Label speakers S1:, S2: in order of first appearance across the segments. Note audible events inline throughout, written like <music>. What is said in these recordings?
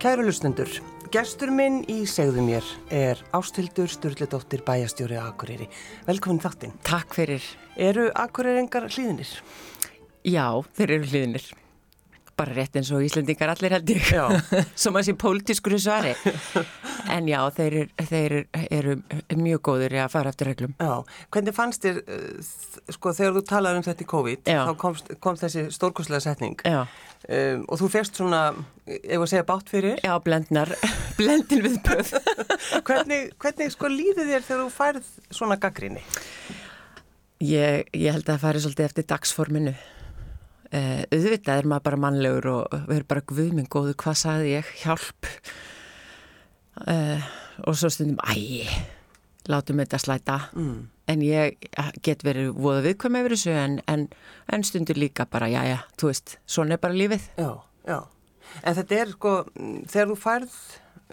S1: Kæru lusnendur, gestur minn í segðu mér er Ástildur Sturldóttir bæjastjóri Akureyri. Velkomin þáttinn.
S2: Takk fyrir.
S1: Eru Akureyringar hlýðinir?
S2: Já, þeir eru hlýðinir. Bara rétt eins og Íslandingar allir held ég. Som <laughs> að sé pólitískur svari. <laughs> En já, þeir, þeir eru mjög góður í að fara eftir reglum.
S1: Já. Hvernig fannst þér, uh, sko, þegar þú talaði um þetta í COVID,
S2: Já.
S1: þá komst, kom þessi stórkoslega setning
S2: Já,
S1: um, og þú fegst svona, ef að segja bátt fyrir.
S2: já blendnar, <laughs> blendin við böð.
S1: Hvernig, hvernig sko líði þér þegar þú færð svona gaggrinni?
S2: Ég, ég held að það fari svolítið eftir dagsforminu. Uh, auðvitað er maður bara mannlegur og við erum bara guðminn góðu, hvað sagði ég, hjálp. Uh, og svo stundum, æ, látum þetta slæta.
S1: Mm.
S2: En ég get verið voða viðkvæm yfir þessu en, en, en stundur líka bara, já, já, þú veist, svona er bara lífið.
S1: Já, já. En þetta er sko, þegar þú færð,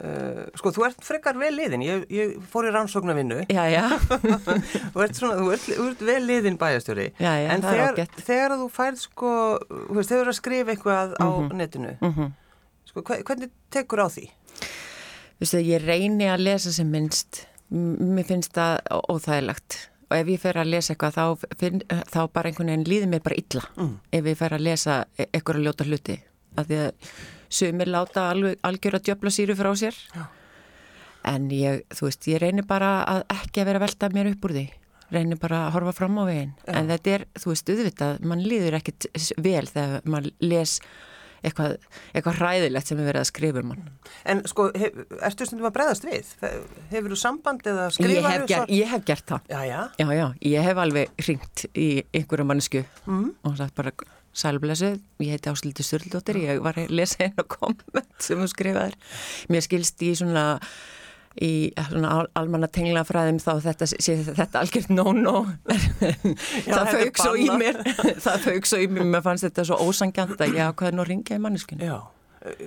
S1: uh, sko, þú ert frekar vel liðin. Ég, ég fór í rannsóknarvinnu. <laughs> Þú ert, svona, þú ert, þú ert vel liðin bæjastjóri.
S2: Já, já,
S1: en
S2: það er
S1: þegar, þegar þú færð sko, þú veist, þegar þú eru að skrifa eitthvað á
S2: Mhm.
S1: netinu,
S2: mhm.
S1: sko, hve- hvernig tekur á því?
S2: Vistu, ég reyni að lesa sem minnst. Mér finnst það óþægilegt. Og ef ég fer að lesa eitthvað þá, finn, þá bara einhvern veginn líður mér bara illa.
S1: Mm.
S2: Ef ég fer að lesa e- einhverja ljóta hluti. Af því að sumir láta alveg algjör að djöfla síru frá sér.
S1: Já.
S2: En ég, þú veist, ég reynir bara að ekki að vera að velta mér upp úr því. Reynir bara að horfa fram á veginn. En þetta er, þú veist, auðvitað, mann líður ekkit vel þegar mann les eitthvað, eitthvað hræðilegt sem er verið að skrifa um mann.
S1: En sko, hef, ertu stundum að bregðast við? Hefur þú samband eða
S2: Ég
S1: skrifar
S2: hef, ger, ég hef gert það.
S1: Já, já.
S2: Já, já, ég hef alveg ringt í einhverju mannesku
S1: Mm.
S2: og sagt bara sælblessuð, ég heiti Áslildur Sturldóttir, ég var að lesa einu komment sem þú skrifaðir. Mér skilst í svona í svona al almanna tenglafræðum þá þetta sé þetta algjört no-no. <laughs> Það fauk svo í mér. <laughs> Það fauk svo í mér, mér fannst þetta svo ósangjant að ég ákvaði nú að ringja í manneskunni
S1: Já.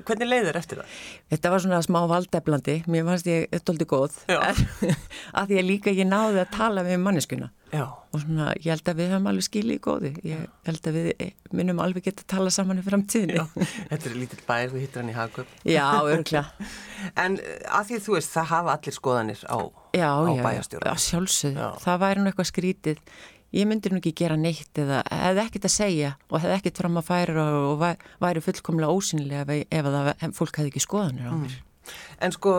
S1: Hvernig leiðir eftir það?
S2: Þetta var svona smá valdeflandi, mér fannst ég doldi góð, að <laughs> því að líka ég náði að tala við manneskuna
S1: Já.
S2: og svona ég held að við höfum alveg skilið í góði, ég held að við eh, minnum alveg geta að tala saman í framtíðinni.
S1: Þetta er lítill bær, þú hittir hann í Hagköp.
S2: Já, örglega. <laughs>
S1: En eh, að því þú veist, það hafa allir skoðanir á, á bæjastjóra.
S2: já, sjálfsögðu.
S1: Já.
S2: Það væri nú eitthvað skrítið. Ég myndi nú ekki gera neitt eða hefði ekkert að segja og hefði ekkert fram að færa og, og væ- væri fullkomlega ósynlega ef, ef, að það, fólk hefði ekki skoðanir á mér.
S1: En sko,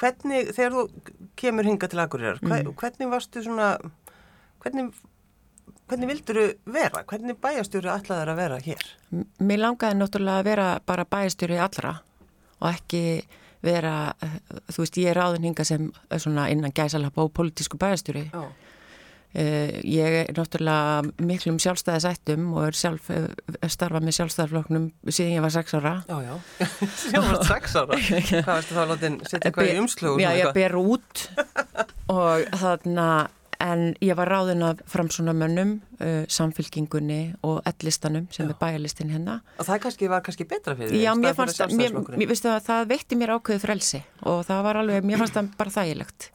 S1: hvernig, þegar þú kemur hinga til Akureyrar, hver,
S2: Mm.
S1: hvernig varstu svona, hvernig, hvernig vildur þú vera? Hvernig bæjastjóri ætlaður að vera hér?
S2: M- Mér langaði náttúrulega að vera bara bæjastjóri allra og ekki vera, eh, þú veist, ég er ráðin hinga sem eh, svona innan gæsalapa og politísku bæjastjóri.
S1: Já.
S2: Uh, ég er náttúrulega miklum sjálfstæðisættum og er sjálf uh, starfa með sjálfstæðarfloknum síðan ég var sex ára.
S1: Já, já. <laughs> Sjá, var sex ára. <laughs> Hvað varstu þá að láta setja eitthvað í umslug?
S2: Já, ég ber út og þarna, en ég var ráðin af framsónamönnum, uh, samfylkingunni og ellistanum sem
S1: Já.
S2: er bæjarlistin hérna.
S1: Og það kannski var kannski betra fyrir þig,
S2: Já, mér fannst það, mér, mér það veitti mér ákveðu frelsi og það var alveg, mér fannst það bara þægilegt.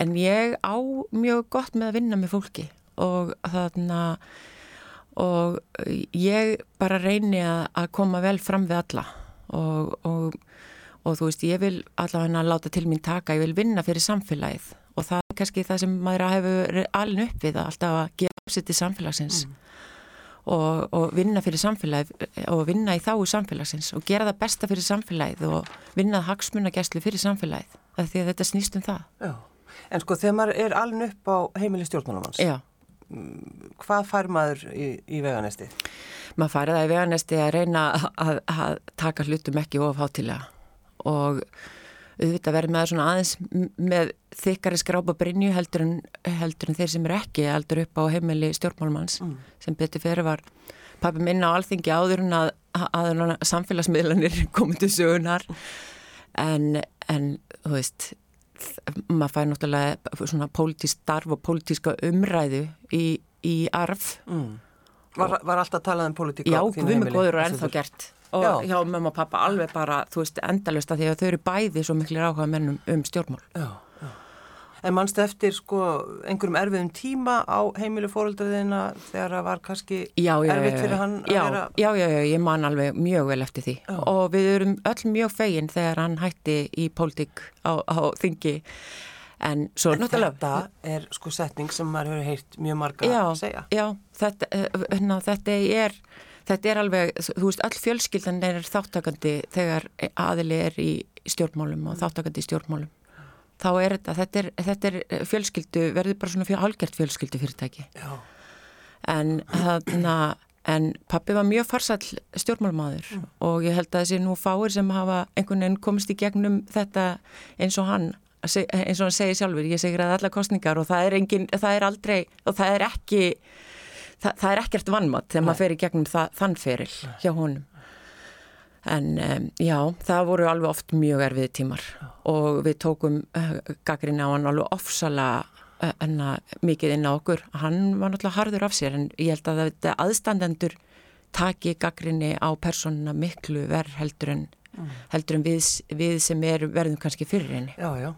S2: En ég á mjög gott með að vinna með fólki og þarna og ég bara reyni að, að koma vel fram við alla. Og, og, og þú veist, ég vil allavega láta til mín taka, ég vil vinna fyrir samfélagið. Og það er kannski það sem maður hefur alin upp við að alltaf að gefa upp sér til samfélagsins. Og, og vinna fyrir samfélagið og vinna í þáu samfélagsins. Og gera það besta fyrir samfélagið og vinna hagsmunagæslu fyrir samfélagið. Af því að þetta snýst um það.
S1: Já. En sko, þegar maður er alveg upp á heimili stjórnunumanns,
S2: Já,
S1: hvað fær maður í, í veganesti?
S2: maður farið það í veganesti að reyna að, að taka hlutum ekki of hátilega og auðvitað verið með svona aðeins með þykkari skrápa brinju heldur en, heldur en þeir sem er ekki heldur upp á heimili stjórnmálmanns
S1: Mm.
S2: sem betur fyrir var pappi minna á alþingi áður en að, að, að samfélagsmiðlanir <laughs> komið til sögunar en, en þú veist maður fær náttúrulega svona pólitísk starf og pólitíska umræðu í, í arf
S1: Mm. Var, var alltaf talað um politík
S2: Já, við með góður og ennþá gert og
S1: Já.
S2: hjá mamma og pappa alveg bara, þú veist, endalust að því að þau eru bæði svo miklir áhuga mennum um stjórnmál
S1: já. En mannstu eftir sko einhverjum erfiðum tíma á heimilu fóröldraðina þegar það var kannski
S2: já, já,
S1: erfitt fyrir hann
S2: já,
S1: að vera...
S2: Já, já, já, ég man alveg mjög vel eftir því. Og við erum öll mjög fegin þegar hann hætti í pólitík á, á þingi. En svo
S1: En þetta er sko setning sem maður hefur heyrt mjög marga
S2: já,
S1: að segja.
S2: Já, þetta, eh, hérna, þetta er þetta er alveg, þú veist, öll fjölskyldan er þáttakandi þegar aðili er í stjórnmálum og þáttakandi í stjórnmálum þá er þetta, þetta er, þetta er fjölskyldu, verður bara svona hálgert fjölskyldu fyrirtæki
S1: Já,
S2: en þarna en pappi var mjög farsall stjórnmálmaður og ég held að þessi nú fáir sem hafa einhvern veginn komist í gegnum þetta eins og hann eins og hann segir sjálfur, ég segir að alla kostningar og það er engin, það er aldrei og það er ekki það, það er ekkert vannmatt þegar maður fer í gegnum það, þann feril hjá honum en um, já, það voru alveg oft mjög erfið tímar og við tókum uh, gaggrinni á hann alveg ofsalega uh, enna, mikið inn á okkur. Hann var náttúrulega harður af sér en ég held að þetta aðstandendur taki gaggrinni á personuna miklu verð heldur en, heldur en við, við sem er, verðum kannski fyrir henni.
S1: Já, já.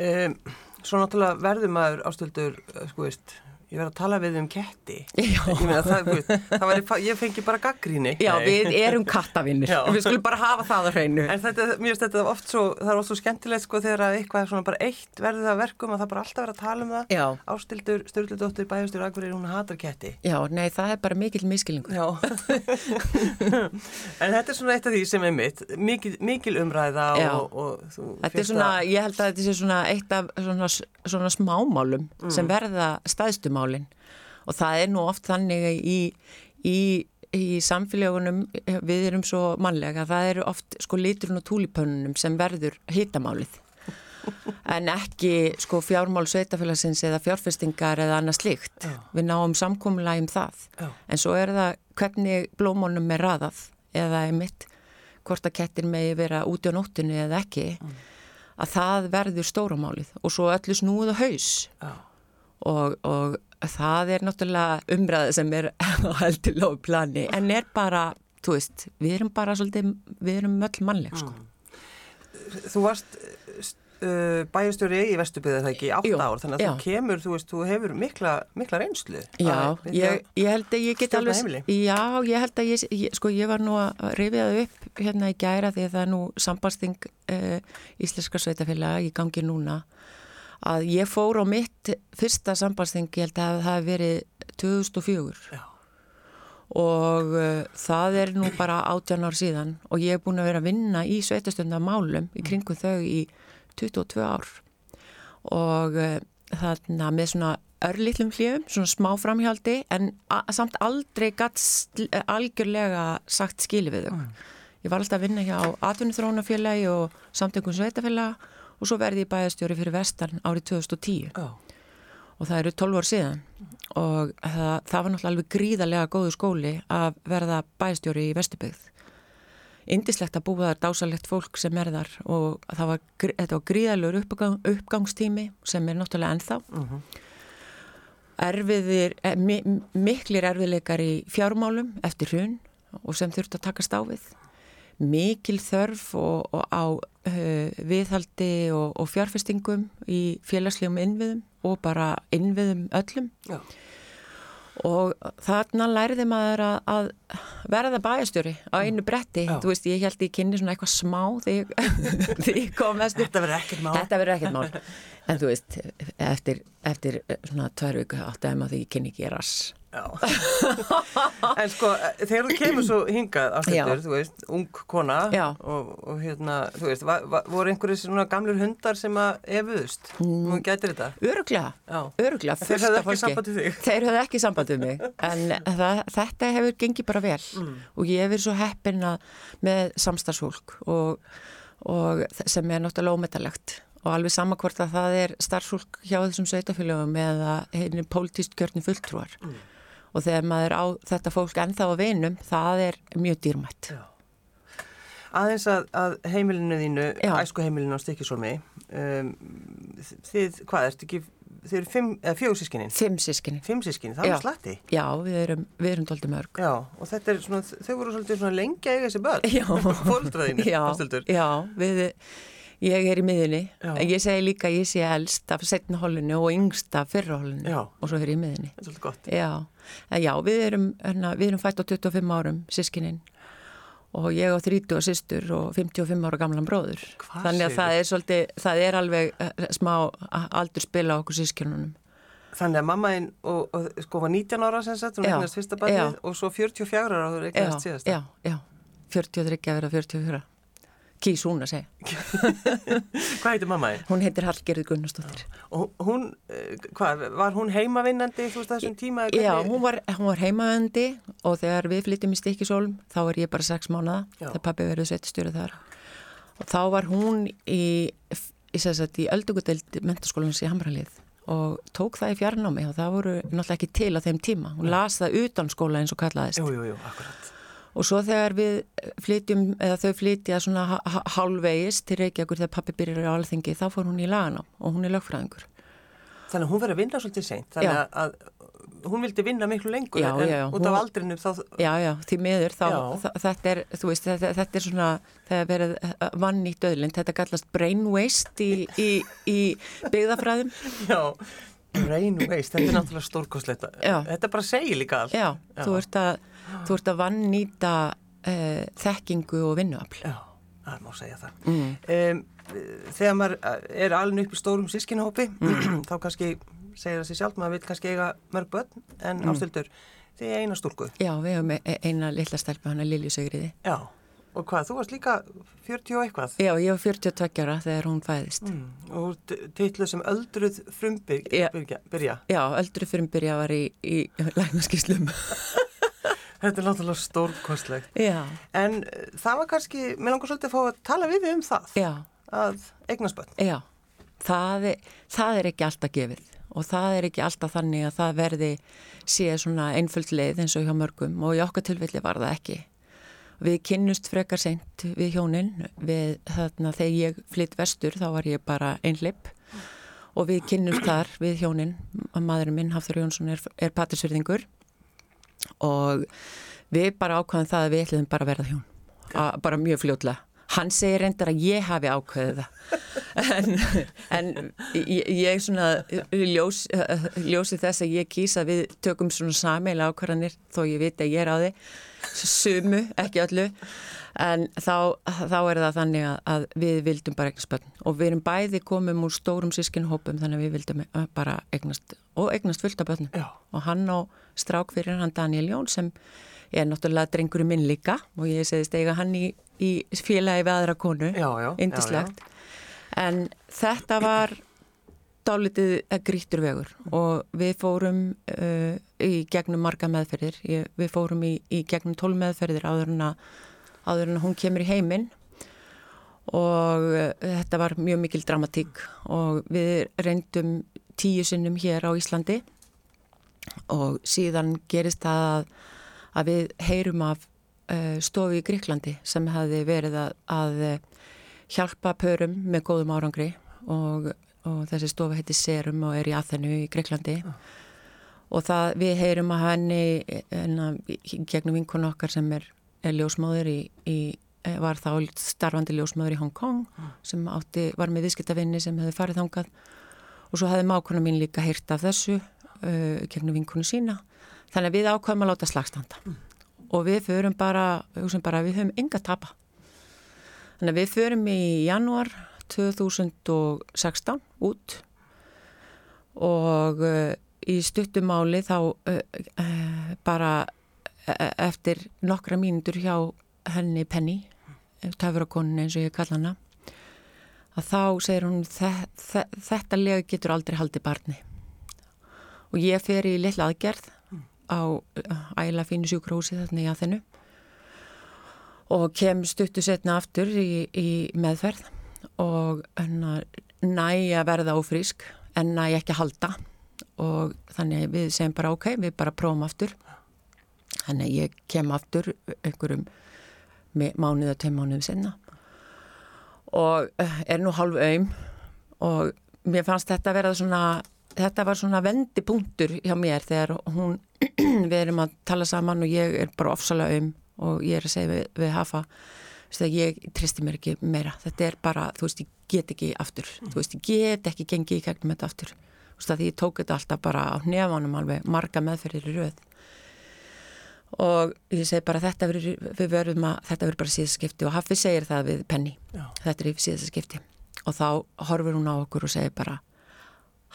S1: Um, svo náttúrulega verður maður ástöldur, sko veist, ég verður að tala við um ketti.
S2: Já.
S1: Ég meina það, það var, ég fengi bara gaggríni.
S2: Já, við erum kattavinnir, við skulum bara hafa það á hreinu
S1: En þetta, mér finnst þetta oft svo, það er oft svo skemmtilegt sko þegar að eitthvað er svona bara eitt verður það að verkum að það bara alltaf verður að tala um það.
S2: Já,
S1: Ástildur, Sturldudóttir, bæjastur, Akureyri, hún hatar ketti.
S2: já, nei, það er bara mikill miskilningur
S1: Já. <laughs> en þetta er svona eitt af því sem er mitt, mikil, mikil umræða og, og þú
S2: er svona,
S1: að-
S2: ég held að þetta sé svona staðstumálin og það er nú oft þannig í, í, í samfélagunum, við erum svo mannlega, það eru oft sko liturinn og túlipönnunum sem verður hitamálið en ekki sko fjármál sveitafélagsins eða fjárfestingar eða annað slíkt.
S1: Já.
S2: Við náum samkomulega um það.
S1: Já.
S2: En svo er það hvernig blómónum er raðað eða einmitt hvort að kettir megi vera úti á nóttinu eða ekki að það verður stóramálið og svo öllu snúið á haus
S1: Já.
S2: og, og það er náttúrulega umræði sem er <laughs> á heldur lágu plani en er bara, þú veist, við erum bara svolítið, við erum öll mannleg sko.
S1: Þú varst uh, bæjastjóri í Vesturbyrðu það ekki í átta
S2: Jú,
S1: ár, þannig að
S2: já.
S1: þú kemur, þú veist, þú hefur mikla, mikla reynslu.
S2: Já,
S1: Að-
S2: ég, ég held að ég get alveg,
S1: heimili.
S2: já, ég held að ég, ég sko ég var nú að rifja það upp hérna í gæra því að það er nú sambasting uh, Íslenska sveitafélag í gangi núna að ég fór á mitt fyrsta sambasting, ég held að það hef verið 2004
S1: Já.
S2: og uh, það er nú bara 18 ár síðan og ég er búin að vera að vinna í sveitastöndar málum í kringum þau í 22 ár og uh, þarna með svona örlítlum hljöfum, svona smá framhjaldi en samt aldrei sl- algjörlega sagt skili við þau. Ég var alltaf að vinna hjá atvinnuþróunafélagi og samtökum sveitafélaga og svo verði ég bæðastjóri fyrir vestan árið 2010
S1: Já.
S2: og það eru 12 ár síðan og það, það var náttúrulega alveg gríðarlega góðu skóli að verða bæstjóri í Vesturbygð. Indislegt að búa þar dásalegt fólk sem er þar og það var, þetta var gríðarlegur uppgang, uppgangstími sem er náttúrulega ennþá.
S1: Mhm.
S2: Erfiðir, eh, mi, miklir erfiðleikar í fjármálum eftir hrun og sem þurft að takast á við. Mikil þörf og, og á uh, viðhaldi og, og fjárfestingum í félagslegum innviðum og bara innviðum öllum
S1: Já.
S2: og þarna læriði maður að, að verða bæjastjóri á einu bretti,
S1: Já.
S2: þú veist ég held ég kynni svona eitthvað smá þegar ég <laughs> kom vestur
S1: Þetta verður ekkert mál.
S2: Þetta verður ekkert mál en þú veist, eftir, eftir svona tvær viku átti að maður því ég kynni ekki rass
S1: en sko, þegar þú kemur svo hingað
S2: Já.
S1: þú veist, ung kona og, og hérna, þú veist, va, va, voru einhverju svona gamlur hundar sem að efuðust?
S2: Mm.
S1: Nú gætir þetta?
S2: Öruglega, öruglega
S1: Þeir höfðu ekki
S2: fólki.
S1: samband við þig?
S2: Þeir höfðu ekki samband við mig en <laughs> það, þetta hefur gengið bara vel
S1: Mm.
S2: og ég hef verið svo heppin að með samstarfsfólk og, og sem er náttúrulega ómetalegt og alveg sama hvort að það er starfsfólk hjá þessum sveitafélögum eða henni pólitíst kjörni fulltrúar
S1: Mm.
S2: og þegar maður á þetta fólk ennþá á vinum, það er mjög dýrmætt.
S1: Já. Aðeins að, að heimilinu þínu, æsku heimilinu á Stikisólmi, um, þið, hvað, ertu ekki, þið eru fimm, eða fjögur sískininn?
S2: Fimm sískinni.
S1: Fimm sískinni, það er slatti.
S2: Já, við erum, við erum doldið mörg.
S1: Já, og þetta er svona, þau voru svolítið svona lengi að eiga þessi börn.
S2: Já. <laughs>
S1: Fóldraðinu,
S2: Já,
S1: ástildur.
S2: já, við, Ég er í miðunni, en ég segi líka ég sé elst af setna holinu og yngst af fyrra
S1: Já.
S2: og svo er ég í miðunni.
S1: þetta er svolítið gott.
S2: Já, en já, við erum, hérna, við erum fætt á 25 árum, sískininn og ég á 30 og systur og 55 ára gamlan bróður.
S1: Hvað
S2: Þannig að það er svolítið, það er alveg eh, smá aldur spila á okkur sískinunum.
S1: Þannig að og sko var 19 ára sem sagt, hún eignast fyrsta barnið og svo 44 ára þú eignast síðast.
S2: já, já, 43 að vera 44. Kýs hún að segja. <laughs>
S1: Hvað heitir mammaðinn?
S2: Hún heitir Hallgerður Gunnarsdóttir.
S1: Og hún, eh, hvað, var hún heimavinnandi þú veist þessum tíma?
S2: Já, hún var, hún var heimaöndi og þegar við flyttum í Stikkisólm þá var ég bara sex mánuða
S1: Já.
S2: þegar pabbi verið sveitstjóri þar og þá var hún í, í, í öldugudeld mentaskólans í Hamralið og tók það í fjarnámi og það voru náttúrulega ekki til á þeim tíma hún las það utan skóla eins og kallaðist
S1: Jú, jú, jú, akkurat.
S2: Og svo þegar við flytjum eða þau flytja svona ha- ha- hálfvegis til Reykjavíkur þegar pabbi byrjar á alþingi þá fór hún í laganám og hún er lögfræðingur
S1: Þannig að hún verið að vinna svolítið seint. Þannig
S2: Já.
S1: að, hún vildi vinna miklu lengur
S2: Já,
S1: en
S2: já,
S1: út af aldrinum þá...
S2: Já, já, því miður þá, þetta er, þú veist, þetta, þetta er svona, þegar verið uh, vann í döðlind, þetta kallast brain waste í, í, í byggðafræðum.
S1: Já, brain waste, þetta er <clears throat> náttúrulega stórkoslegt.
S2: Já.
S1: Þetta bara segir líka allt.
S2: Já, Þú, ert að, þú ert að vannnýta uh, þekkingu og vinnuafl.
S1: Já, það má segja það. Um, þegar maður er alveg upp í stórum sískinahópi, <clears throat> þá kannski segir það sér sjálf, maður vil kannski eiga mörg börn, en mm. ástildur, þið er eina stúlku.
S2: Já, við hefum e- eina litla stelpa hana Lilju Sigriði.
S1: Já, og hvað, þú varst líka 40 og eitthvað?
S2: Já, ég var 42 ára þegar hún fæðist.
S1: Mm. Og titluð sem öldruð frumbyrja.
S2: Já.
S1: Byrja.
S2: Já, öldru fyrir byrja var í, í læknaskíslum. <laughs>
S1: Þetta er náttúrulega stórkostlegt.
S2: Já,
S1: En uh, það var kannski, mér langar svolítið að fá að tala við um það,
S2: já.
S1: að eignast börn.
S2: Já, það er, það er ekki alltaf gefið og það er ekki alltaf þannig að það verði sé svona einföld leið eins og hjá mörgum og í okkar tilfelli var það ekki. Við kynnust frekar seint við hjónin, við þarna þegar ég flytt vestur þá var ég bara einhleip og við kynnust þar við hjónin, maðurinn minn Hafþur Jónsson er, er patisverðingur og við bara ákvæðum það að við ætlum bara að verða hjón, að, bara mjög fljótlega. Hann segir reyndar að ég hafi ákveðið það en, en ég, ég svona ljós, ljósi þess að ég kýsa við tökum svona sameila ákvarðanir þó ég veit að ég er á því sumu, ekki öllu en þá, þá er það þannig að, að við vildum bara eignast börn. Og við erum bæði komum úr stórum sískinhópum þannig að við vildum bara eignast og eignast fullt af börnum.
S1: Já.
S2: og hann á strák fyrir hann Daniel Jón sem er náttúrulega drengurinn minn líka og ég segist eiga hann í, í félagi við aðra konu, indislegt en þetta var dálitið grýttur vegur. Og við fórum uh, í gegnum marga meðferðir. Ég, við fórum í, í gegnum tól meðferðir áður en að áður en að hún kemur í heiminn. Og uh, þetta var mjög mikil dramatík. Og við reyndum tíu sinnum hér á Íslandi. Og síðan gerist það að, að við heyrum af uh, stofu í Gríklandi sem hefði verið að, að hjálpa pörum með góðum árangri og, og þessi stofu heiti Serum og er í aðhennu í Gríklandi og það við heyrum að henni enna, gegnum vinkun okkar sem er, er ljósmáður í, í var þá starfandi ljósmáður í Hong Kong sem átti, var með viðskiptavinni sem hefði farið þangað. Og svo hefði mákona mín líka heyrt af þessu uh, gegnum vinkunu sína. Þannig að við ákvæmum að láta slagstanda og við förum bara, bara við höfum enga tapa þannig að við förum í janúar 2016 út. Og uh, í stuttumáli þá uh, uh, bara uh, eftir nokkra mínútur hjá henni Penny töfrakonin eins og ég kalla hana að þá segir hún þe þe þetta lega getur aldrei haldið barni. Og ég fer í litla aðgerð á æla fínu sjúkrahúsi þarna í aðhennu og kem stuttu setna aftur í, í meðferð. Og næ að verða ófrísk en næ ekki að halda. Og þannig við segjum bara ok, við bara prófum aftur. Þannig ég kem aftur einhverjum mánuða, tveim mánuðum senna og er nú hálf auðm og mér fannst þetta verða svona þetta var svona vendipunktur hjá mér þegar hún, <clears throat> við erum að tala saman og ég er bara ofsalega auðm og ég er að segja við, við hafa ég tristi mér ekki meira. Þetta er bara, þú veist, ég get ekki aftur, mm. þú veist, ég get ekki gengið í gegnum þetta aftur, þú veist, því ég tók þetta alltaf bara á nefanum alveg marga meðferðir í rauð og ég segi bara þetta veri, við verðum að þetta verður bara síðast skipti. Og Haffi segir það við Penny. Já. þetta er í síðast skipti. Og þá horfur hún á okkur og segir bara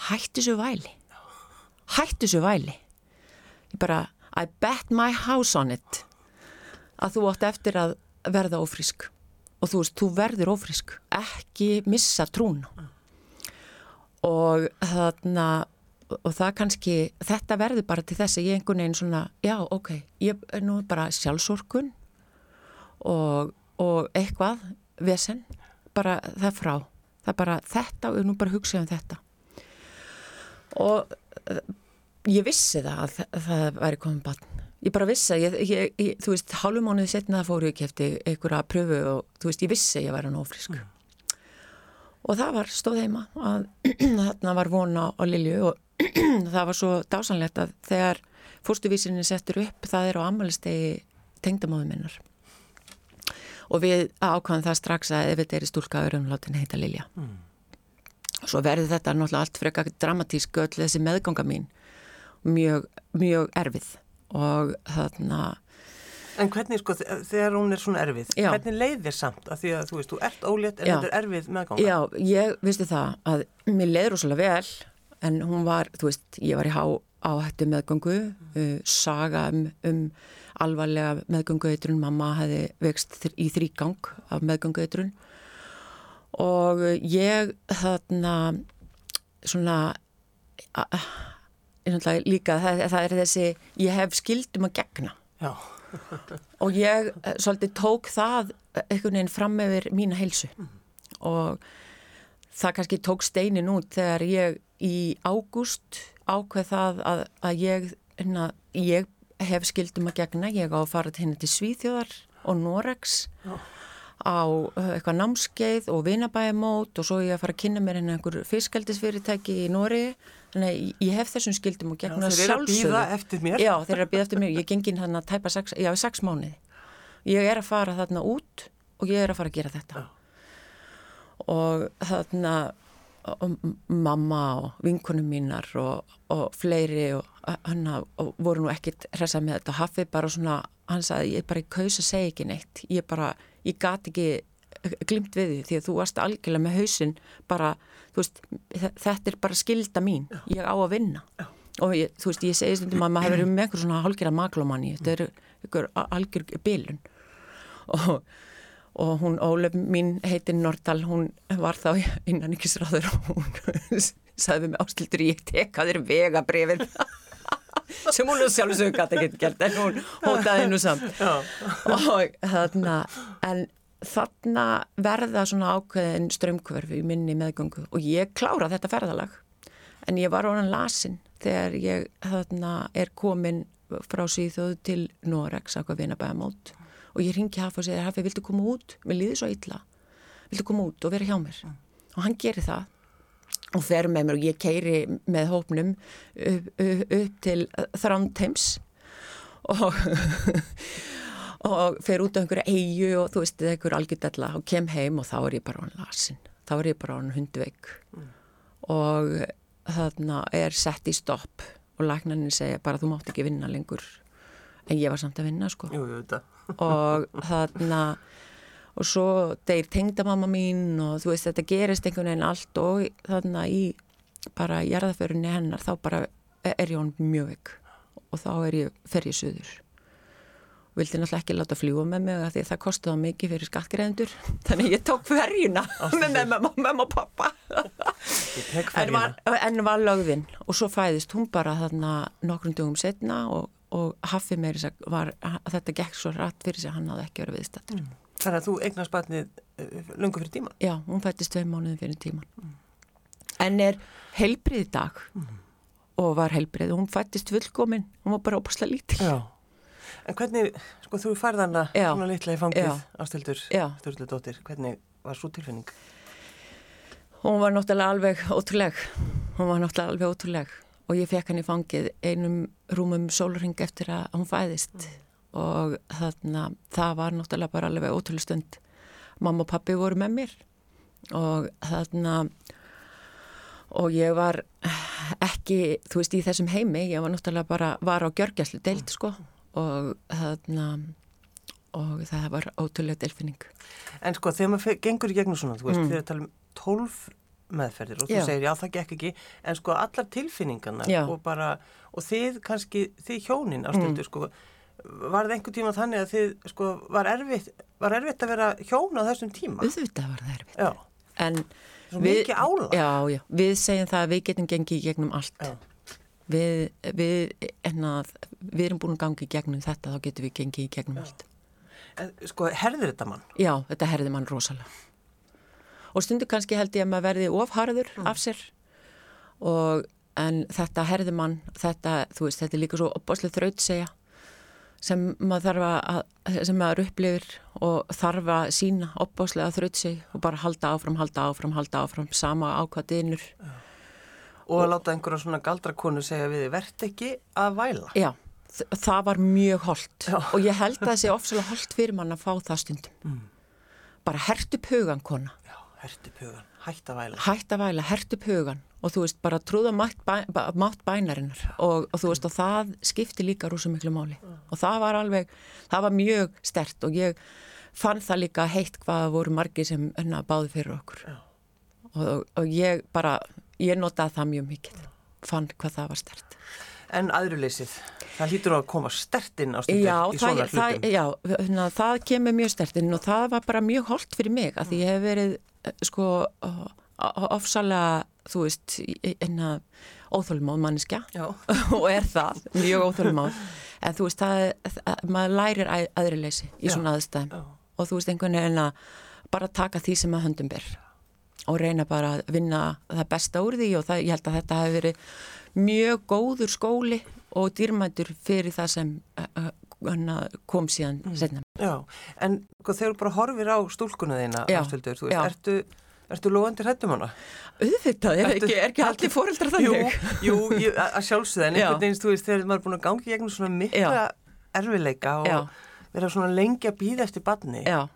S2: hættu svo væli. Hættu svo væli. Ég bara I bet my house on it að þú átt eftir að verða ófrísk. Og þú veist, þú verður ófrísk. Ekki missa trún. Og þarna og það kannski, þetta verður bara til þess að ég einhvern veginn svona, já ok ég er nú bara sjálfsorkun og, og eitthvað vesen, bara það frá. Það bara þetta og nú bara hugsa um þetta. Og eh, ég vissi það að það væri komið bann ég bara vissi að ég, ég, ég þú veist, hálfum mánuði setna það fóru ekki eftir einhverja pröfu og þú veist, ég vissi að ég væri nófrisk mm. og það var stóð heima að <clears throat> þarna var vona á Lilju og <clears throat> það var svo dásanlegt að þegar fórstuvísinni settur upp það er á amalistegi tengdamóðu minnar og við ákvæðum það strax að ef þetta er í stúlka örumlátin heita Lilja mm. svo verður þetta náttúrulega allt frekar dramatísk öll þessi meðganga mín mjög, mjög erfið og þarna
S1: En hvernig sko þegar hún er svona erfið Já. hvernig leiðir samt? Að því að þú veist þú ert ólétt en þetta er erfið meðganga.
S2: Já, ég visti það að mér leiður ósala vel en hún var, þú veist, ég var í há áhættu meðgöngu, uh, saga um, um alvarlega meðgöngueitrun, mamma hefði vext í þrýgang af meðgöngueitrun. Og ég þarna svona líka það, það er þessi, ég hef skildum að gegna. <laughs> Og ég eh, svolítið tók það einhvern veginn fram meður mína heilsu. Mm. og það kannski tók steinin út þegar ég í ágúst ákveð það að, að ég, hérna, ég hef skildum að gegna, ég á að fara henni til Svíþjóðar og Norex Já. Á uh, eitthvað námskeið og vinabæjamót og svo ég að fara að kynna mér henni einhver fiskaldisfyrirtæki í Nóri þannig ég hef þessum skildum að gegna
S1: sjálfsögðu. Þeir eru að býða eftir mér?
S2: Já, þeir eru að býða eftir mér. Ég gengin hann að tæpa sex, já, sex mánuði. Ég er að fara þarna út og ég er að fara að gera þetta. Já. Og þarna og mamma og vinkunum mínar og, og fleiri og hann voru nú ekkit hressa með þetta hafið bara svona, hann sagði ég bara í kaus að segja ekki neitt ég bara, ég gati ekki eh, glimt við því því að þú varst algjörlega með hausin bara, þú veist þetta er bara skilda mín, ég á að vinna. Já. og ég, þú veist, ég segi stundum að maður hefur verið með einhver svona hálgjörða maklomanni þetta er einhver algjör bilun. Og og hún, Ólef mín heitin Nordal, hún var þá innan ykkursráður og hún <laughs> sagði með ástildur ég teka þér vegabrefin <laughs> sem hún sjálfsög gæti ekki gert en hún hótaði nú samt og þarna en þarna verða svona ákveðin strömmkverfi í minni meðgöngu og ég klára þetta ferðalag en ég var orðan lasin þegar ég þarna er komin frá síðjóðu til Norex, eitthvað vinabæðamót og ég ringi Hafi og segir Hafi, viltu koma út? Mér líði svo illa. Viltu koma út og vera hjá mér? Og hann gerir það og fer með mér og ég keiri með hópnum upp, upp, til Þrándheims og, <laughs> og fer út á einhverju eigu og þú veist, einhverju algjörðalla og kem heim og þá er ég bara á hann lasin. Þá er ég bara á hann hundveik mm. og þarna er sett í stopp og læknanin segja bara þú mátt ekki vinna lengur en ég var samt að vinna sko
S1: Jú, jú,
S2: og þarna og svo deyr tengdamamma mín og þú veist þetta gerist einhvern veginn allt og þarna í bara jarðaförunni hennar þá bara er ég honum mjög veik. Og þá er ég ferjið söður og vildi náttúrulega ekki láta fljúa með mig því það kostiða mikið fyrir skattgreðendur <laughs> þannig ég tók ferjuna með mamma og pappa en var, var lögðinn og svo fæðist hún bara þarna nokkrum dögum setna og og Haffi meiri var að þetta gekk svo rætt fyrir sig að hann hafði ekki verið viðstættur. Mm.
S1: Þannig að þú eignast batnið uh, lungu fyrir tíman?
S2: Já, hún fættist tvei mánuðin fyrir tíman. Mm. En er helbrið dag mm. og var helbrið hún fættist fullkominn, hún var bara óbúslega lítil.
S1: Já, en hvernig, sko þú færðana svona litla í fangið ástildur, stjórnlega dóttir, hvernig var svo tilfinning?
S2: Hún var náttúrulega alveg ótrúleg, hún var náttúrulega alveg ótrúleg og ég fekk hann í fangið einum rúmum sólring eftir að hún fæðist mm. Og þarna það var náttúrulega bara alveg ótrúlega stund mamma og pappi voru með mér og þarna og ég var ekki, þú veist, í þessum heimi ég var náttúrulega bara, var á gjörgjæslu deilt sko og þarna og það var ótrúlega delfinning.
S1: En sko þegar maður gengur í gegnum svona, þú veist, mm. þegar við talum tólf meðferðir og þú já. segir já það gekk ekki en sko allar tilfinningarna og bara, og þið kannski þið hjónin ástundu mm. sko var það einhver tíma þannig að þið sko var erfitt, var erfitt að vera hjón á þessum tíma?
S2: Auðvitað var það erfitt. Já. En
S1: Svo við, mikið ála.
S2: Já, já, við segjum það að við getum gengið í gegnum allt. Já. Við, við, ennað, við erum búin að gangi í gegnum þetta, þá getum við gengið í gegnum já. allt.
S1: En, sko, herðir þetta mann?
S2: Já, þetta herðir mann rosalega. Og stundu kannski held ég að maður verði ofharður mm. af sér og en þetta herðir mann, þetta, þú veist, þetta er líka svo opbáslega þraut segja sem maður þarf að, sem maður upplifir og þarf að sína opbáslega þraut sig og bara halda áfram, halda áfram, halda áfram, sama ákvaðinur.
S1: Og að láta einhverja svona galdrakonu segja við verðt ekki að væla.
S2: Já, það var mjög holdt og ég held að það sé ofsalega holdt fyrir mann að fá það stundum. Mm. Bara hertu pugan kona.
S1: Já, hertu pugan, hætt að væla.
S2: Hætt að væla, hertu pugan og þú veist bara trúða mátt, bæ, mátt bænarinnar. Og, og þú veist og það skipti líka rúsum miklu máli. Og það var alveg, það var mjög stert og ég fann það líka heitt hvað voru margi sem önna báði fyrir okkur. Og, og ég bara, ég notaði það mjög mikið, fann hvað það var stert.
S1: En aðruleysið, það lítur á að koma stertinn á stundir í svona hlutum.
S2: Já, það, það kemur mjög stertinn og það var bara mjög holdt fyrir mig að ég hef verið eh, sko ofsalega þú veist, einna óþólmáð manniska <laughs> og er það, mjög óþólmáð en þú veist, það, það, maður lærir að, aðrileysi í svona aðstæðum. Og þú veist, einhvern veginn að bara taka því sem að höndum ber. Og reyna bara að vinna það besta úr því. Og það, ég held að þetta hefur verið mjög góður skóli og dýrmæntur fyrir það sem kom síðan mm. setna.
S1: Já, en sko, þegar þú bara horfir á stúlkuna þína, Ástvildur, þú veist, ertu Ertu loðandir hættum hana?
S2: Auðvitað, er ekki, er ekki allir fóreldrar þannig?
S1: Jú, jú að sjálfsögða, en einhvern veginn, þú veist, þegar maður er búin að gangi gegnum svona mikla Já. erfileika og Já. vera svona lengi að býða eftir badni. Já.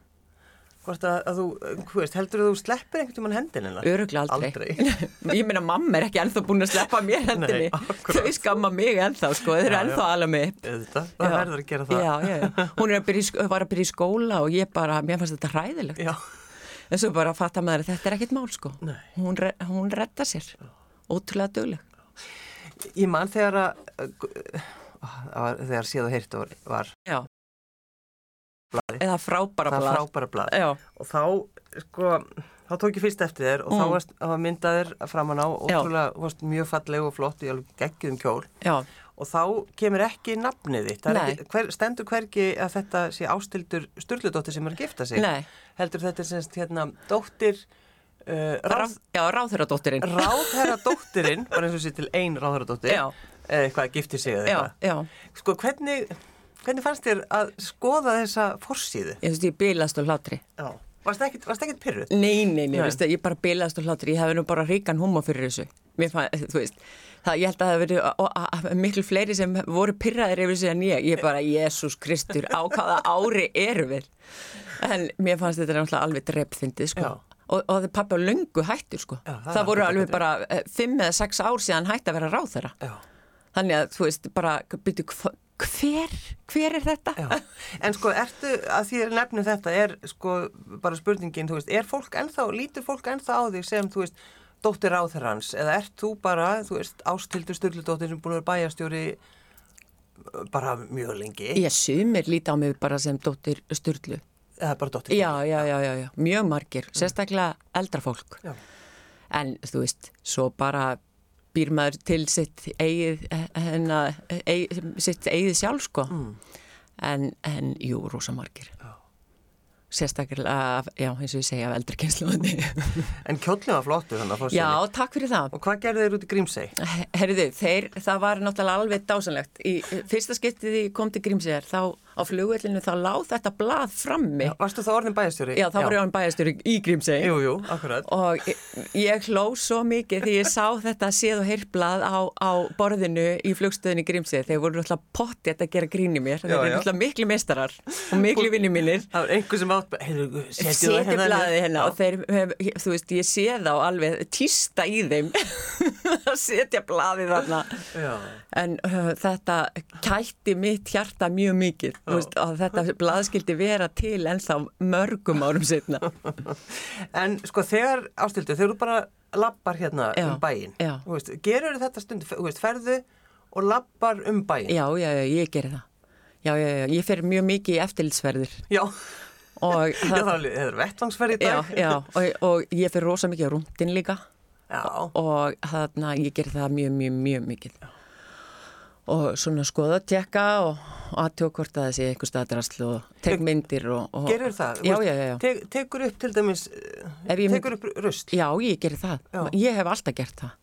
S1: Hvort að, að þú, hú veist, heldur þú sleppir einhvern tíman hendinina?
S2: Öruglega aldrei. aldrei. <laughs> Ég meina, mamma er ekki ennþá búin að sleppa mér hendinni. Nei, Þau skamma mig ennþá, sko, þau eru ennþá alveg mig.
S1: Þetta, það verður að gera það.
S2: Já. Hún að byrja, var að byrja í skóla og ég bara, mér fannst þetta hræðilegt. En svo bara að fatta maður að þetta er ekkit mál sko. Hún, re, hún retta sér. Ótrúlega dögleg
S1: Ég mann þegar að þegar síðu heirt var, var
S2: eða frábæra blad,
S1: frábæra blad. og þá sko þá tók ég fyrst eftir þér og mm. þá varst, var myndaðir framann á ótrúlega mjög falleg og flott ég alveg geggjum kjól. Já og þá kemur ekki nafnið þitt. Ekki, hver, stendur hverki að þetta sé ástildur styrludóttir sem er að gifta sig.
S2: Nei.
S1: Heldur þetta er semst hérna dóttir...
S2: Uh, ráð, já, ráðherradóttirinn.
S1: Ráðherradóttirinn, bara eins og sé til einn ráðherradóttir, eða eitthvað giftir sig eða eitthvað. Sko hvernig, hvernig fannst þér að skoða þessa forsýðu?
S2: Ég finnst ég bílast og hlátri.
S1: Já. Varst það ekkert pyrruð?
S2: Nei, nei, nei, nei. Veist, ég bara bílast og hlátri. Ég hef nú bara ríkan humma fyrir þessu. Mér fann, þú veist það, ég held að það verið miklu fleiri sem voru pyrraðir yfir sig en ég, ég bara, Jésús Kristur á hvaða ári eru við? En mér fannst þetta náttúrulega alveg dreppfindið sko. Og, og það er pappi á lungu hættur sko. Já, það, það voru alveg bara eh, fimm eða sex ár síðan hætti að vera ráð þeirra Já. þannig að þú veist, bara byrju hver, hver er þetta? Já.
S1: En sko, ertu, að því að nefnum þetta er sko bara spurningin, þú veist, er fólk ennþá, lítur fólk ennþá á því sem, þú veist dóttir áþarhans eða ert þú bara, þú veist, ástildur styrludóttir sem búin að vera bæjastjóri bara mjög lengi?
S2: Ég sumir líti á mig bara sem dóttir styrlu
S1: Eða bara dóttir
S2: já, já, já, já, já, mjög margir, sérstaklega eldra fólk. Já. en þú veist, svo bara býr maður til sitt eigið, hennar, eigið, sitt eigið sjálf sko. Mm. en, en jú, rosa margir Sérstaklega, já, eins og ég segja af eldri kynsluðinni. <laughs>
S1: En kjóllin var flottu þannig að fórstunni.
S2: Já, takk fyrir það.
S1: Og hvað gerði þeir út í Grímseg?
S2: Herriðu, þeir, það var náttúrulega alveg dásanlegt. Í fyrsta skiptið ég kom til Grímsegjar, þá á flugvellinu þá láð þetta blað frammi.
S1: Já, varstu þá orðin bæjastjóri?
S2: Já, þá var ég orðin bæjastjóri í Grímsei.
S1: Jú, jú, akkurat.
S2: Og ég, ég hló svo mikið því ég sá þetta séð og heyrblað á, á borðinu í flugstöðinu í Grímsei. Þeir voru alltaf pottið að gera gríni mér. Þeir eru alltaf miklu meistarar og miklu vinni mínir.
S1: Það var einhver sem átt, heyrðu,
S2: setju það hérna. Setju hérna og þeir, hef, þú veist, ég sé þá alveg týsta í þeim <laughs> að setja blaðið þarna. Já. En uh, þetta kætti mitt hjarta mjög mikið veist, að þetta blaðskildi vera til ennþá mörgum árum setna <laughs>
S1: En sko þegar ástildu, þegar þú bara lappar hérna já, um bæin veist, gerur þetta stund, veist, ferðu og lappar um bæin
S2: Já, já, já, ég gerir það. Já, já, já, ég fer mjög mikið í eftirlitsferðir.
S1: Já. Og <laughs> það, það er vettvangsferð í dag.
S2: Já, já, og, og ég fer rosa mikið á rúndin líka. Já. Og þarna ég gerir það mjög, mjög, mjög mikið og svona skoða, tjekka og aðtjók hvort að það sé eitthvað staðdrasl og tek myndir og... og
S1: gerir það?
S2: Já, já, já.
S1: Te, tekur upp til dæmis, tekur upp röst?
S2: Já, ég gerir það. Já. Ég hef alltaf gert það.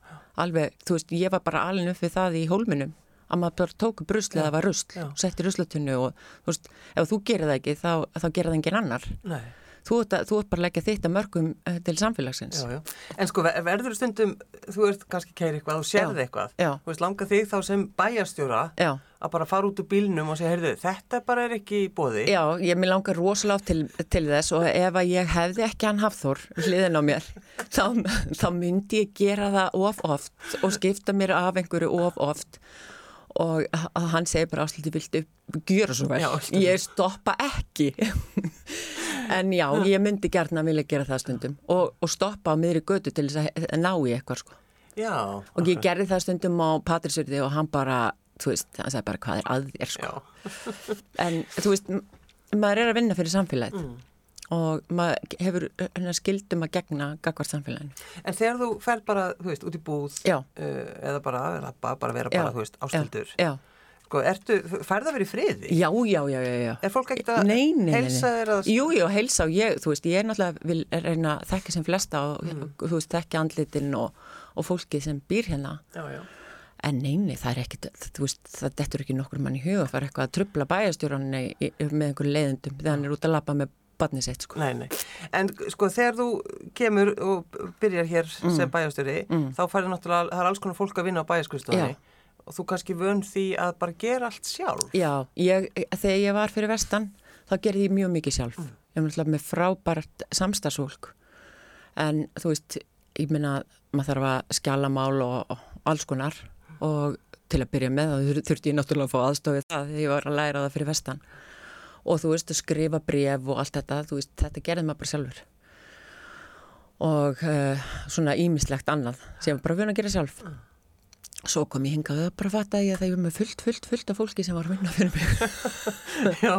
S2: Alveg, þú veist, ég var bara alveg upp við það í hólminum að maður bara tók upp rusli að það var rusl og setti ruslatunnu og þú veist, ef þú gerir það ekki þá, þá gerir það engin annar. Nei þú ert, að, þú ert bara að leggja þitt að mörgum eh, til samfélagsins. Já, já.
S1: En sko verður stundum, þú ert kannski kæri eitthvað og sérði eitthvað, þú veist langa þig þá sem bæjarstjóra að bara fara út úr bílnum og segja, heyrðu, þetta bara er ekki í bóði.
S2: Já, ég vil langa rosalega til, til þess og ef að ég hefði ekki hann hafþór hliðin á mér, <laughs> þá, þá myndi ég gera það of oft og skipta mér af einhverju of oft og hann segir bara áslutið viltu gera svo vel, ég stoppa ekki. <laughs> En já, ég myndi gerna að vilja gera það stundum og, og stoppa á miðri götu til þess að ná í eitthvað sko. Já, og ég okay. gerði það stundum á Patrísjörði og hann bara, þú veist, hann sagði bara hvað er að þér sko? <laughs> En þú veist, maður er að vinna fyrir samfélagið. Mm. Og maður hefur skildum að gegna gagvart samfélaginu.
S1: En þegar þú fer bara, þú veist, út í búð uh, eða bara, bara vera bara, já. þú veist, ástildur já, já Sko, ertu, færða verið friði?
S2: Já, já, já, já, já.
S1: Er fólk ekkert að heilsa þér að...
S2: Jú, jú, heilsa og ég, þú veist, ég er náttúrulega vil reyna að þekka sem flesta og, mm. þú veist, þekka andlitin og, og fólki sem býr hérna. Já, já. En neini, það er ekkert, þú veist, það dettur ekki nokkur mann í huga að fara eitthvað að trubla bæjastjóran með einhverju leiðendum þegar hann er út að lappa með barnið sitt, sko.
S1: Nei, nei. En sko, þegar þú kemur og byrjar hér mm. sem bæjastjóri, mm. þá farir náttúrulega, það er alls konar fólk að vinna á bæjaskristóðinni og þú kannski vönd því að bara gera allt sjálf.
S2: Já, ég, þegar ég var fyrir vestan þá gerði ég mjög mikið sjálf. Mm. Ég var náttúrulega með frábært samstagsfólk en þú veist, ég minna maður þarf að skjala mál og, og alls konar og til að byrja með þá þurfti ég náttúrulega að fá aðstofið það þegar ég var að læra það fyrir vestan og þú veist skrifa bref og allt þetta, þú veist, þetta gerði maður bara sjálfur og uh, svona ímislegt annað sem bara vöna að gera sjálf. Mm. Svo kom ég hingað og bara fatt að ég að það er með fullt, fullt, fullt af fólki sem var að vinna fyrir mig. <laughs> Já,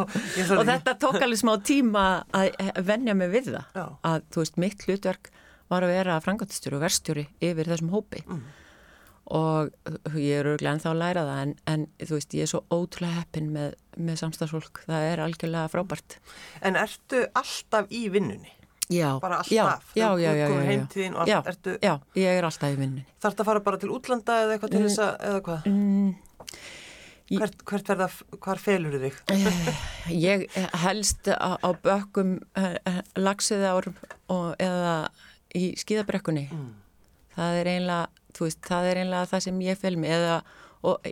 S2: og þetta tók alveg smá tíma að vennja mig við það. Já. Að þú veist, mitt hlutverk var að vera frangatistjóri og verstjóri yfir þessum hópi. Mm. Og ég er örglega ennþá að læra það en, en þú veist, ég er svo ótrúlega heppin með, með samstagsfólk. Það er algjörlega frábært.
S1: En ertu alltaf í vinnunni?
S2: Já,
S1: bara alltaf,
S2: já, já, já,
S1: já,
S2: já, ertu, já, ég er alltaf í vinninni.
S1: Þarf þetta að fara bara til útlanda eða eitthvað til þess að, eða hvað? Mm, hvert, hvert verða, hvar felur þig?
S2: Eh, ég helst á, á bökkum uh, lagsiðár eða í skíðabrekkunni. Mm. Það er einlega, þú veist, það er einlega það sem ég fel mig eða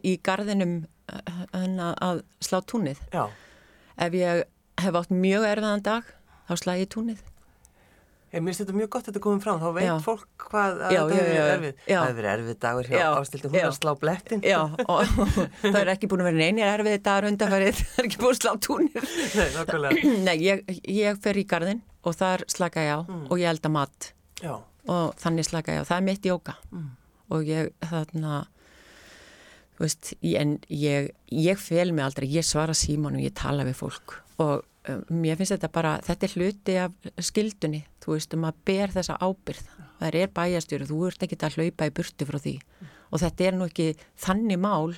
S2: í gardinum uh, að slá túnið. Já. Ef ég hef átt mjög erfiðan dag, þá slæ ég túnið.
S1: Ég minnst þetta mjög gott að þetta komið fram, þá veit já. fólk hvað að já, þetta hefur verið erfið. Það hefur verið erfið dagur hjá ástildu, hún að slá blettin.
S2: Já, og <laughs> það er ekki búin að vera neini erfið dagur undanfærið, <laughs> það er ekki búin að slá túnir.
S1: Nei. <clears throat>
S2: Nei, ég, ég fer í gardin og þar slaka ég á mm. og ég elda mat já. og þannig slaka ég á. Það er mitt jóka mm. Og ég þarna, veist, en ég, ég fel mig aldrei, ég svara símónu, ég tala við fólk. Og um, mér finnst þetta bara, þetta er hluti af skildunni, þú veist, um að ber þessa ábyrð, það er bæjastjóri þú ert ekki að hlaupa í burti frá því. Og þetta er nú ekki þannig mál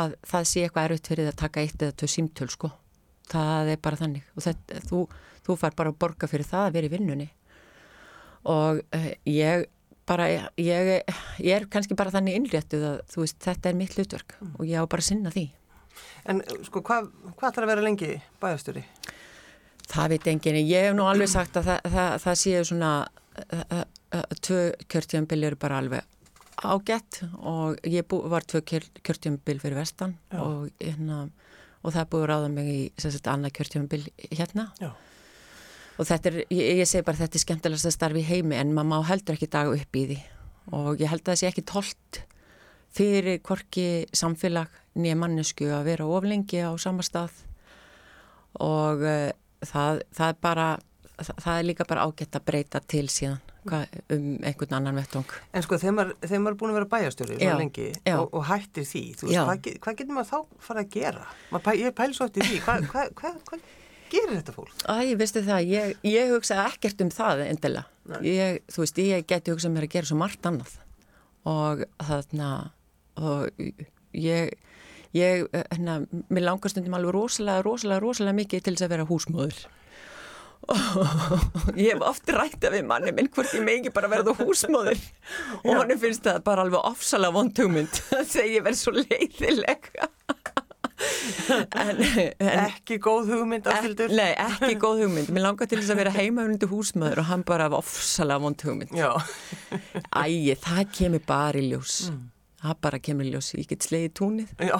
S2: að það sé eitthvað erut fyrir að taka eitt eða tvö símtöl sko. Það er bara þannig. Og þetta, þú, þú far bara að borga fyrir það að vera í vinnunni. Og uh, ég bara, ég, ég er kannski bara þannig innréttuð að þú veist, þetta er mitt hlutverk mm. og ég á bara að sinna því
S1: En sko, hvað hva ætlar að vera lengi bæðastöri?
S2: Það veit enginn, ég hef nú alveg <clears throat> sagt að það, það, það séu svona tvö kjörtjambil eru bara alveg ágætt og ég bú, var tvö kjörtjambil fyrir vestan og, hérna, og það búið ráða mig í annað kjörtjambil hérna Já. Og þetta er, ég, ég segi bara þetta er skemmtilegast að starfi heimi en maður má heldur ekki daga upp í því og ég held að það sé ekki tólt fyrir korki samfélag nýja mannesku að vera oflengi á sama stað og uh, það, það er bara það, það er líka bara ágætt að breyta til síðan um einhvern annan vettung.
S1: En sko maður, þegar maður er búin að vera bæjastjóri svo lengi og, og hættir því, þú veist, hvað, hvað getur maður þá fara að gera? Maður, ég pæl svo eftir því, hvað hva, hva, hva, gerir þetta fólk?
S2: Æ, veistu það, ég, ég hugsa ekkert um það endilega. Ég, þú veist, ég geti hugsað mér að gera svo margt annað. Og þarna og ég ég, hérna, mér langar stundum alveg rosalega, rosalega, rosalega mikið til þess að vera húsmóður og ég hef oft rætt af við manni minn hvort ég megi bara verða húsmóður og hann finnst það bara alveg ofsalega vondhugmynd þegar <laughs> ég verð svo leiðileg
S1: en, en, ekki góð hugmynd
S2: aftildur? Nei, ekki góð hugmynd. Mér langar til þess að vera heimauðundu húsmóður og hann bara ofsalega vondhugmynd Æ, það kemur bara í ljós. Mm. það bara kemur í ljós. Ég get slegið túnið Já.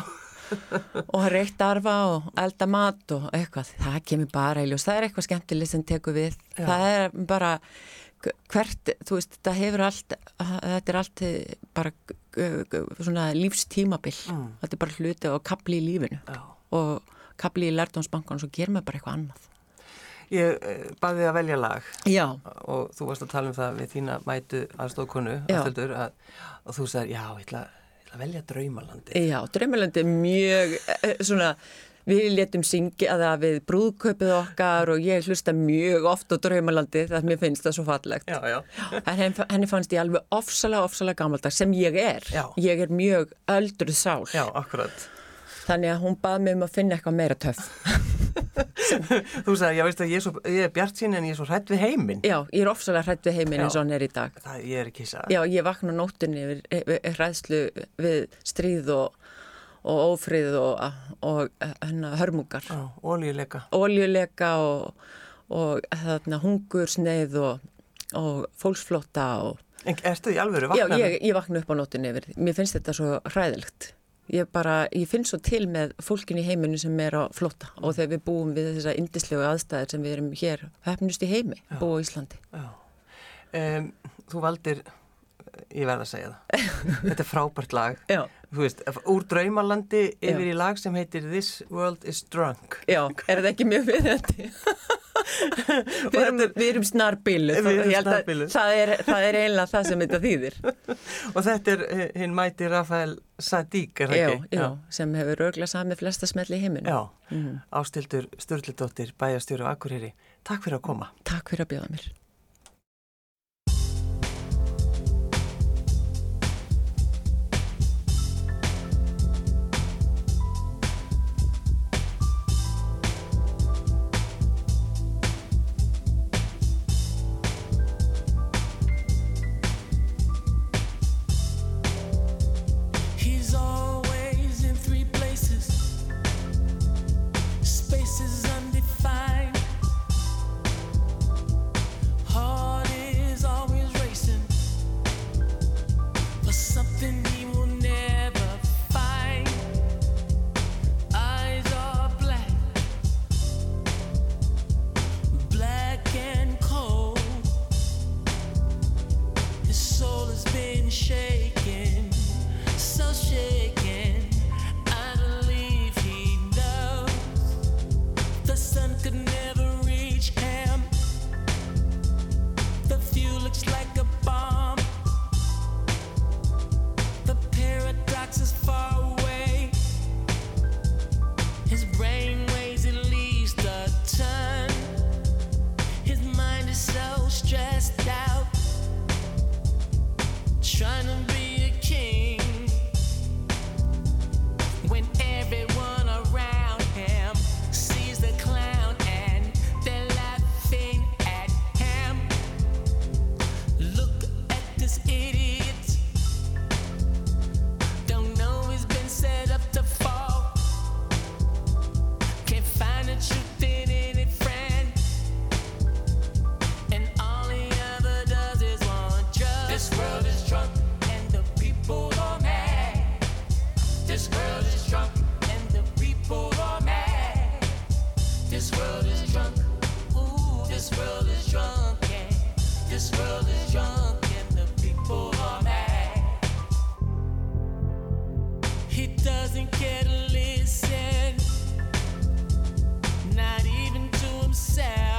S2: <laughs> og reykt arfa og elda mat og eitthvað, það kemur bara í ljós. Það er eitthvað skemmtilegt sem tekur við. Já. það er bara hvert, þú veist, það hefur allt þetta er allt bara svona lífstímabill mm. þetta er bara hluti og kapli í lífinu Já. og kapli í lærtónsbankan og svo ger maður bara eitthvað annað
S1: Ég eh, baði að velja lag
S2: já.
S1: og þú varst að tala um það við þína mætu aðstóðkonu að, að þú sagði, já, ég ætla að að velja draumalandi
S2: Já, draumalandi er mjög eh, svona, við letum syngja það við brúðköpið okkar og ég hlusta mjög oft á draumalandi það mér finnst það svo fallegt.
S1: Já, já.
S2: en henni fannst ég alveg ofsalega, ofsalega gammaldag sem ég er.
S1: Já.
S2: ég er mjög öldruð sál.
S1: Já, akkurat.
S2: Þannig að hún baði mig um að finna eitthvað meira töff. <laughs>
S1: Þú sagði, já veist að ég er, svo, ég er bjart sín en ég er svo hrætt við heiminn.
S2: Já, ég er ofsalega hrætt við heiminn eins og hann er í dag.
S1: Það ég er ekki það
S2: Já, ég vakna nóttunni við hræðslu við stríð og, og ófríð og, og hennar hörmungar
S1: óljuleika
S2: Óljuleika og, og þarna hungursneið og fólksflotta
S1: En erstu því alveg vakna?
S2: Já, ég, ég vakna upp á nóttunni yfir Mér finnst þetta svo hræðilegt ég bara, ég finn svo til með fólkin í heiminu sem er á flotta mm. og þegar við búum við þessa indislegu aðstæðir sem við erum hér, hefnust í heimi Já. búa í Íslandi
S1: um, Þú valdir ég verða að segja það <laughs> þetta er frábært lag
S2: Já.
S1: Þú veist, úr draumalandi yfir Já. í lag sem heitir This World is Drunk.
S2: Já, er þetta ekki mjög <laughs> við þetta? við, erum, við erum snarbilu það er, það er einlega það sem þetta þýðir. <laughs>
S1: Og þetta er eh, hinn mæti Rafael Sadík
S2: já, já, sem hefur örgla sami flesta smelli í heiminu
S1: mm. Ástildur Sturldóttir bæjastjóru Akureyri. Takk fyrir að koma.
S2: Takk fyrir að bjóða mér
S3: Not even to himself.